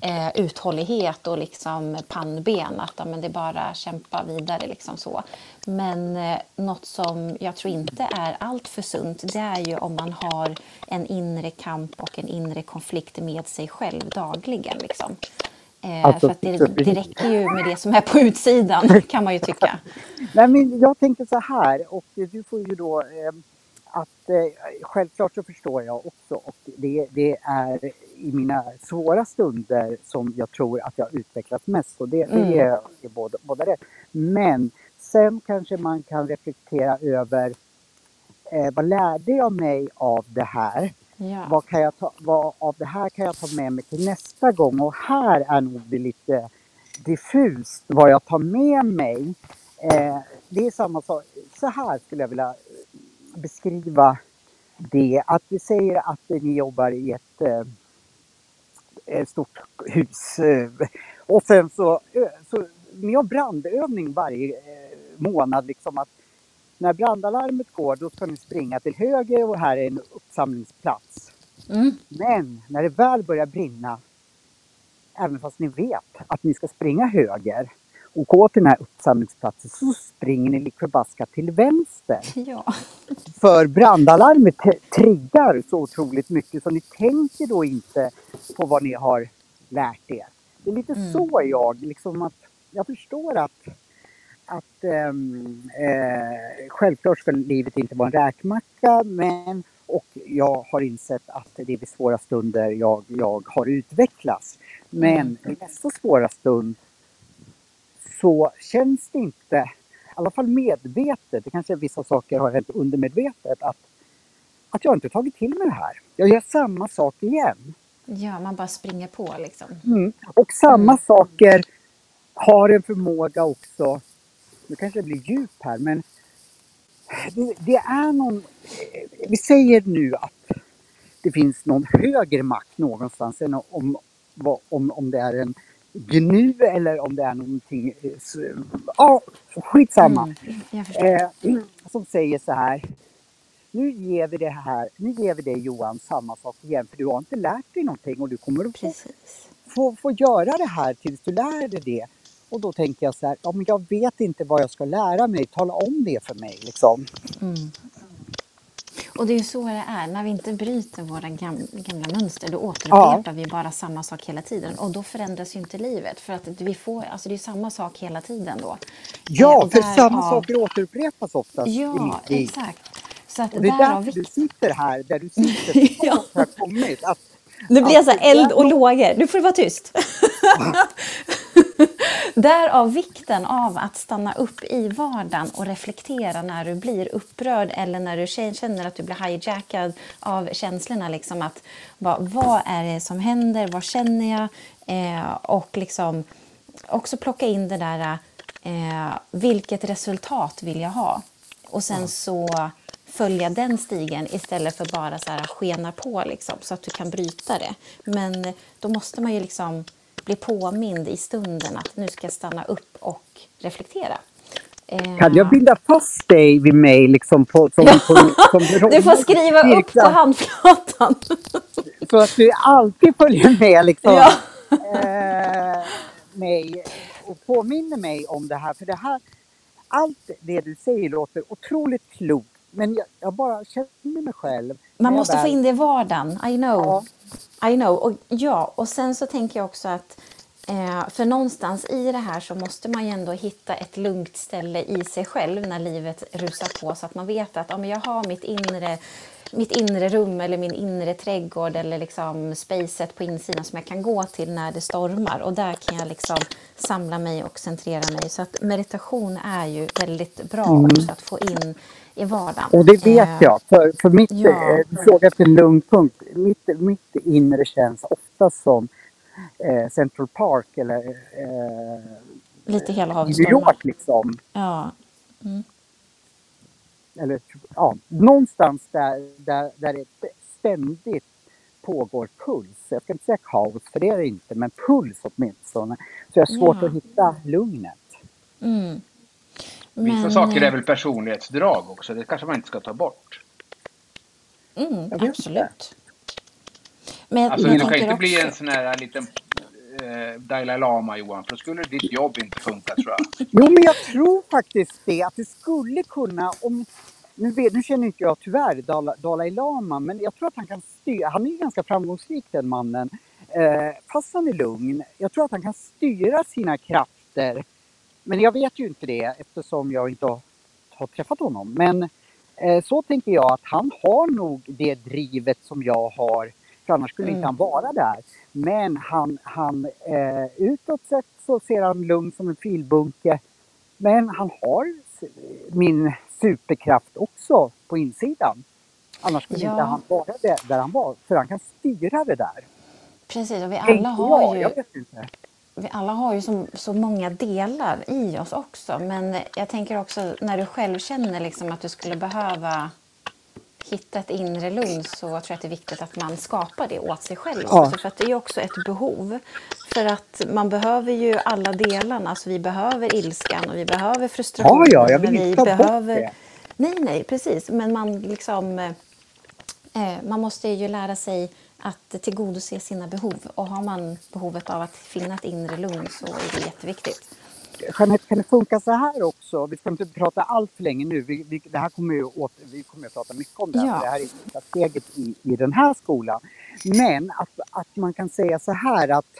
eh, uthållighet och liksom pannben. Att ja, men det är bara kämpa vidare. Liksom så. Men eh, något som jag tror inte är allt för sunt det är ju om man har en inre kamp och en inre konflikt med sig själv dagligen. Liksom. Eh, Alltså, för att det, det räcker ju med det som är på utsidan kan man ju tycka. Nej, men jag tänker så här, och du får ju då eh, att eh, självklart så förstår jag också och det, det är i mina svåra stunder som jag tror att jag utvecklas mest och det, det Mm. är, är båda, båda det. Men sen kanske man kan reflektera över eh, vad lärde jag mig av det här? Ja. Vad, kan jag ta, vad av det här kan jag ta med mig till nästa gång? Och här är nog det lite diffust vad jag tar med mig. Eh, det är samma sak. Så här skulle jag vilja beskriva det. Att vi säger att ni jobbar i ett, eh, eh stort hus. Eh, och sen så, eh, så ni har brandövning varje eh, månad. Liksom att när brandalarmet går då ska ni springa till höger och här är en uppsamlingsplats. Mm. Men när det väl börjar brinna, även fast ni vet att ni ska springa höger och gå till den här uppsamlingsplatsen så springer ni lik förbaskat till vänster. Ja. För brandalarmet triggar så otroligt mycket så ni tänker då inte på vad ni har lärt er. Det är lite Mm. så jag, liksom att jag förstår att, att ehm, eh, självklart ska livet inte vara en räkmacka men och jag har insett att det är vid svåra stunder jag, jag har utvecklats. Men i nästa svåra stund så känns det inte, i alla fall medvetet, det kanske är vissa saker har hänt undermedvetet, att, att jag inte tagit till mig det här. Jag gör samma sak igen. ja, man bara springer på liksom. Mm. Och samma saker har en förmåga också, nu kanske det blir djup här, men det, det är någon, vi säger nu att det finns någon högre makt någonstans än om, om, om det är en gnu eller om det är någonting, eh, ja skitsamma. Mm. Eh, som säger så här. Nu ger vi det här, nu ger vi dig Johan samma sak igen för du har inte lärt dig någonting och du kommer att få, få, få göra det här tills du lär dig det. Och då tänker jag så här, ja men jag vet inte vad jag ska lära mig, tala om det för mig liksom. Mm. Och det är ju så det är. När vi inte bryter våra gamla, gamla mönster då återupprepar vi bara samma sak hela tiden. Och då förändras ju inte livet. För att vi får, alltså det är samma sak hela tiden då. Eh, Ja, och för därav- samma saker återupprepas oftast i Ja, mitt liv. exakt. Så att Och det är därför du vikt. sitter här, där du sitter. Ja. Har kommit. Att, Nu blir jag så här eld och lågor. Nu får du vara tyst. Därav vikten av att stanna upp i vardagen och reflektera när du blir upprörd eller när du kä- känner att du blir hijackad av känslorna. Liksom att, vad, vad är det som händer? Vad känner jag? Eh, och liksom också plocka in det där, eh, vilket resultat vill jag ha? Och sen så följa den stigen istället för bara så här skena på liksom, så att du kan bryta det. Men då måste man ju liksom bli påmind i stunden att nu ska jag stanna upp och reflektera. Eh, Kan jag binda fast dig vid mig liksom på, som, på, som Du får skriva upp på handflatan. Så att du alltid följer med liksom. Ja. eh, mig och påminner mig om det här. För det här, allt det du säger låter otroligt klokt. Men jag, jag bara känner mig själv. Man måste få väl- in det i vardagen. I know. I know. Och, ja, och sen så tänker jag också att eh, för någonstans i det här så måste man ju ändå hitta ett lugnt ställe i sig själv när livet rusar på så att man vet att ja, men jag har mitt inre mitt inre rum eller min inre trädgård eller liksom spacet på insidan som jag kan gå till när det stormar. Och där kan jag liksom samla mig och centrera mig. Så att meditation är ju väldigt bra också att få in i vardagen. Mm. Och det vet Eh, jag. För, för mitt, Ja. eh, du frågar efter en lugn punkt. Mitt, mitt inre känns ofta som eh, Central Park eller eh, Lite New. York liksom. Ja. Eller ja, någonstans där, där, där det ständigt pågår puls. Jag ska inte säga kaos, för det är det inte, men puls åtminstone. Så jag har svårt Ja. att hitta lugnet. Mm. Vissa Men, saker är eh, väl personlighetsdrag också. Det kanske man inte ska ta bort. Mm, absolut. Men, Alltså men du kan inte bli också... en sån här liten eh, Dalai Lama Johan. För då skulle ditt jobb inte funka tror jag. Jo, men jag tror faktiskt det, att det skulle kunna, om nu, vet, nu känner inte jag tyvärr Dalai, Dalai Lama, men jag tror att han kan styra, han är ju ganska framgångsrik den mannen, eh, fast han är lugn. Jag tror att han kan styra sina krafter. Men jag vet ju inte det eftersom jag inte har, har träffat honom. Men eh, så tänker jag att han har nog det drivet som jag har, för annars skulle inte han vara där. Men han, han eh, utåt sett så ser han lugn som en filbunke. Men han har min superkraft också på insidan. Annars skulle Ja. inte han vara där, han var, för han kan styra det där. Precis, och vi alla har jag, ju, jag. Vi alla har ju så, så många delar i oss också. Men jag tänker också när du själv känner liksom att du skulle behöva hitta ett inre lugn så tror jag att det är viktigt att man skapar det åt sig själv Ja. också. För att det är också ett behov. För att man behöver ju alla delarna. Alltså vi behöver ilskan och vi behöver frustrationen. Ja, ja, jag vill inte ta bort behöver... det. Nej, nej, precis. Men man liksom... eh, Eh, man måste ju lära sig att tillgodose sina behov. Och har man behovet av att finna ett inre lugn så är det jätteviktigt. Jeanette, kan det funka så här också? Vi ska inte prata allt för länge nu. Vi, vi, det här kommer ju åter, vi kommer att prata mycket om det här. Ja. Det här är första steget i, i den här skolan. Men att, att man kan säga så här att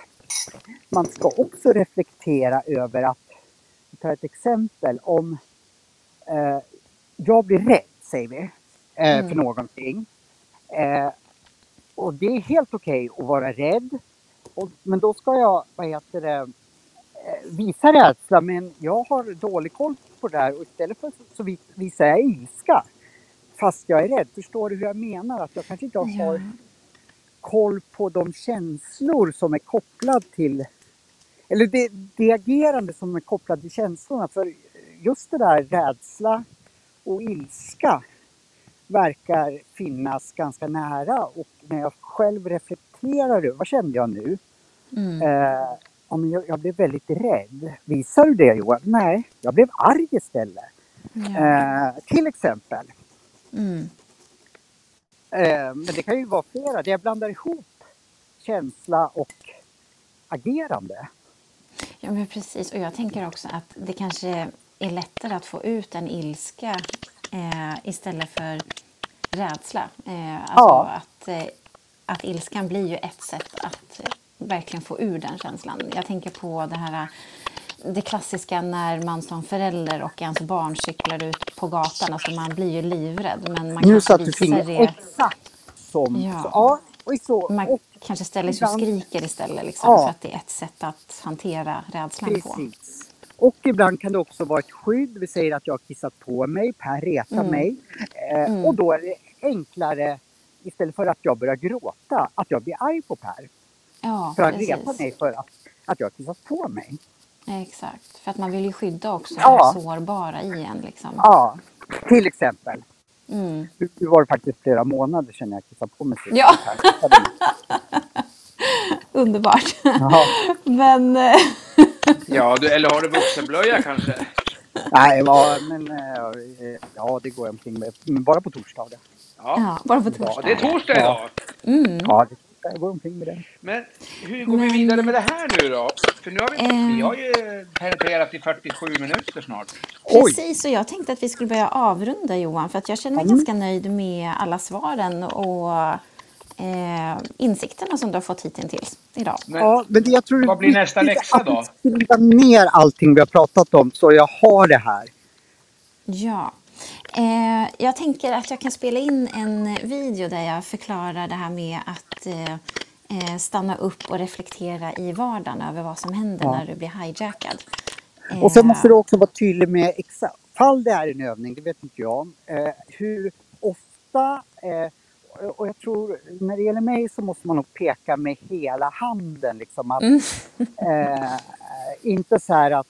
man ska också reflektera över att, vi tar ett exempel, om eh, jag blir rädd, säger vi, eh, för någonting. Eh, och det är helt okej att vara rädd. Och, men då ska jag, vad heter det, eh, visa rädsla men jag har dålig koll på det här och istället för så, så vis- visar jag ilska. Fast jag är rädd. Förstår du hur jag menar? Att jag kanske inte har koll på de känslor som är kopplade till eller det, det agerande som är kopplat till känslorna. För just det där rädsla och ilska verkar finnas ganska nära och när jag själv reflekterar över vad kände jag nu? Mm. Eh, jag, jag blev väldigt rädd. Visar du det Johan? Nej, jag blev arg istället. Ja. Eh, till exempel. Mm. Eh, men det kan ju vara flera. Det jag blandar ihop känsla och agerande. Ja, men precis. Och jag tänker också att det kanske är lättare att få ut en ilska eh, istället för rädsla. Eh, alltså Ja. att, eh, att ilskan blir ju ett sätt att verkligen få ur den känslan. Jag tänker på det här eh, det klassiska när man som förälder och ens barn cyklar ut på gatan. Alltså man blir ju livrädd. Men man Nu satte du fingret exakt som... Ja. Ja, och så, Man och kanske ställer sig och skriker istället. Liksom, Ja. För att det är ett sätt att hantera rädslan på. Och ibland kan det också vara ett skydd. Vi säger att jag har kissat på mig, Per retar Mm. mig. Eh, Och då är det enklare, istället för att jag börjar gråta, att jag blir arg på Per. Ja, För att reta mig för att, att jag har kissat på mig. Exakt, för att man vill ju skydda också Ja. det sårbara i en. Liksom. Ja, till exempel. Mm. Nu var det faktiskt flera månader sedan jag kissade på mig. Ja. Underbart. Men eh, Ja, du, eller har du vuxenblöja kanske? Nej, ja, men eh, ja, det går jag omkring med. Men bara på torsdagar. Ja. ja, bara på Ja, torsdag. Det är torsdag idag. Mm. Ja, det, jag går omkring med det. Men hur går vi Men- vidare med det här nu då? För nu har vi, Eh. vi har ju penetrerat i 47 minuter snart. Oj. Precis, och jag tänkte att vi skulle börja avrunda Johan, för att jag känner mig Mm. ganska nöjd med alla svaren och eh, insikterna som du har fått hittills idag. Men, Ja, men det jag tror Vad blir nästa läxa att då? Skriva ner allting vi har pratat om så jag har det här. Ja. Eh, jag tänker att jag kan spela in en video där jag förklarar det här med att eh, eh, stanna upp och reflektera i vardagen över vad som händer Ja. när du blir hijackad. Och sen Eh, måste du också vara tydlig med exakt, fall det är en övning, det vet inte jag eh, hur ofta eh, och jag tror när det gäller mig så måste man nog peka med hela handen liksom att Mm. eh, inte så här att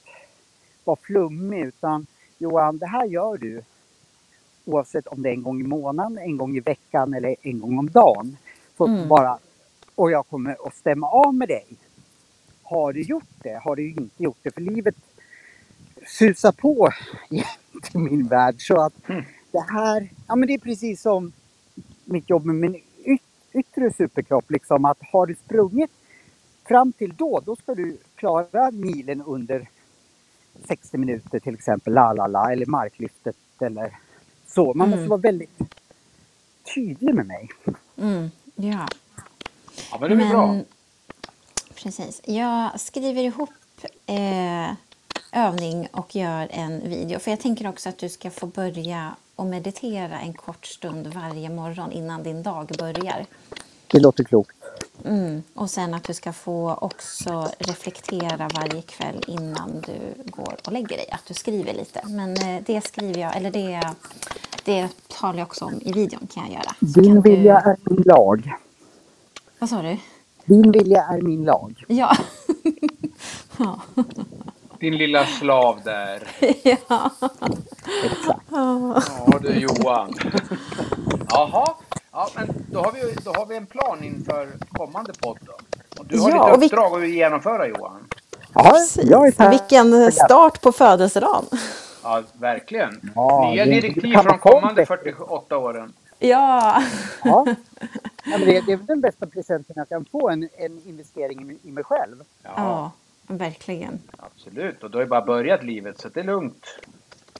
vara flummig utan Johan det här gör du oavsett om det är en gång i månaden, en gång i veckan eller en gång om dagen. Så Mm. bara, och jag kommer att stämma av med dig. Har du gjort det? Har du inte gjort det? För livet susar på i min värld. Så att det här, ja men det är precis som mitt jobb med min yt, yttre superkropp. Liksom att har du sprungit fram till då, då ska du klara milen under 60 minuter till exempel, la la la, eller marklyftet eller så. Man måste Mm. vara väldigt tydlig med mig. Mm, ja. Ja, men det blir bra. Precis. Jag skriver ihop eh, övning och gör en video. För jag tänker också att du ska få börja och meditera en kort stund varje morgon innan din dag börjar. Det låter klokt. Mm. Och sen att du ska få också reflektera varje kväll innan du går och lägger dig. Att du skriver lite. Men eh, det skriver jag, eller det, det talar jag också om i videon kan jag göra. Din kan du- vilja är min lag. Vad sa du? Din vilja är min lag. Ja. ja. Din lilla slav där. ja. Exakt. Ja du Johan. Jaha. Ja, men då har, vi, då har vi en plan inför kommande podd då. Och du har Ja, lite och vi- uppdrag att genomföra Johan. Ja, jag är här. Vilken start på födelsedagen. Ja, verkligen. Ja, Nya det- direktiv det- från kommande 48 åren. Ja. Ja. Ja, men det, det är väl den bästa presenten jag kan få, en, en investering i, i mig själv. Ja, ja, verkligen. absolut. Och då har ju bara börjat livet, så det är lugnt.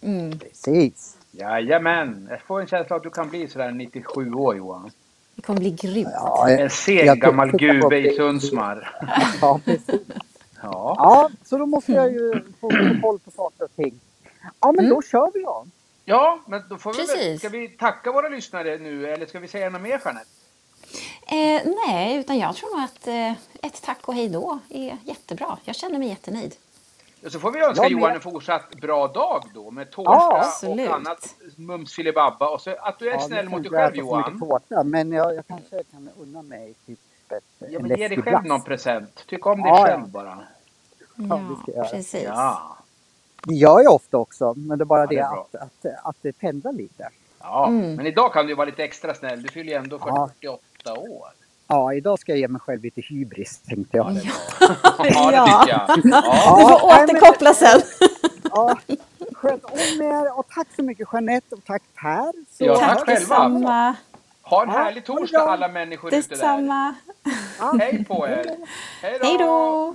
Mm. Precis. Jajamän. Jag får en känsla att du kan bli sådär 97 år Johan. Det kommer bli grymt. Ja, En seg jag gammal på gube i. Sundsmar. Ja, precis. Ja. Ja, så då måste jag ju få koll på saker och ting. Ja, men Mm. då kör vi då. Ja, men då får vi väl, Precis. Ska vi tacka våra lyssnare nu eller ska vi säga något mer Jeanette? Eh, nej, utan jag tror nog att eh, ett tack och hej då är jättebra. Jag känner mig jättenöjd. Så får vi önska. Johan en fortsatt bra dag då med tårta ja, och annat mums filibabba. Och så att du är ja, snäll mot dig själv Johan. Tårta, men jag, jag kanske kan unna mig typ ett, ja, men Ge dig själv någon present. Tyck om dig ja, själv bara. Ja, precis. Ja. Det gör jag ofta också, men det är bara det, är att, att, att, att det pendlar lite. Ja, mm. men idag kan du vara lite extra snäll. Du fyller ju ändå 48 åtta år. Ja, idag ska jag ge mig själv lite hybris tänkte jag. Ja, ja det tycker jag. Ja. Du får återkoppla sen. Ja, sköt om er och tack så mycket Jeanette och tack Per. Så ja, tack själva. Ha en härlig torsdag alla människor Detsamma. ute där. Detsamma. Hej på er. Hej då.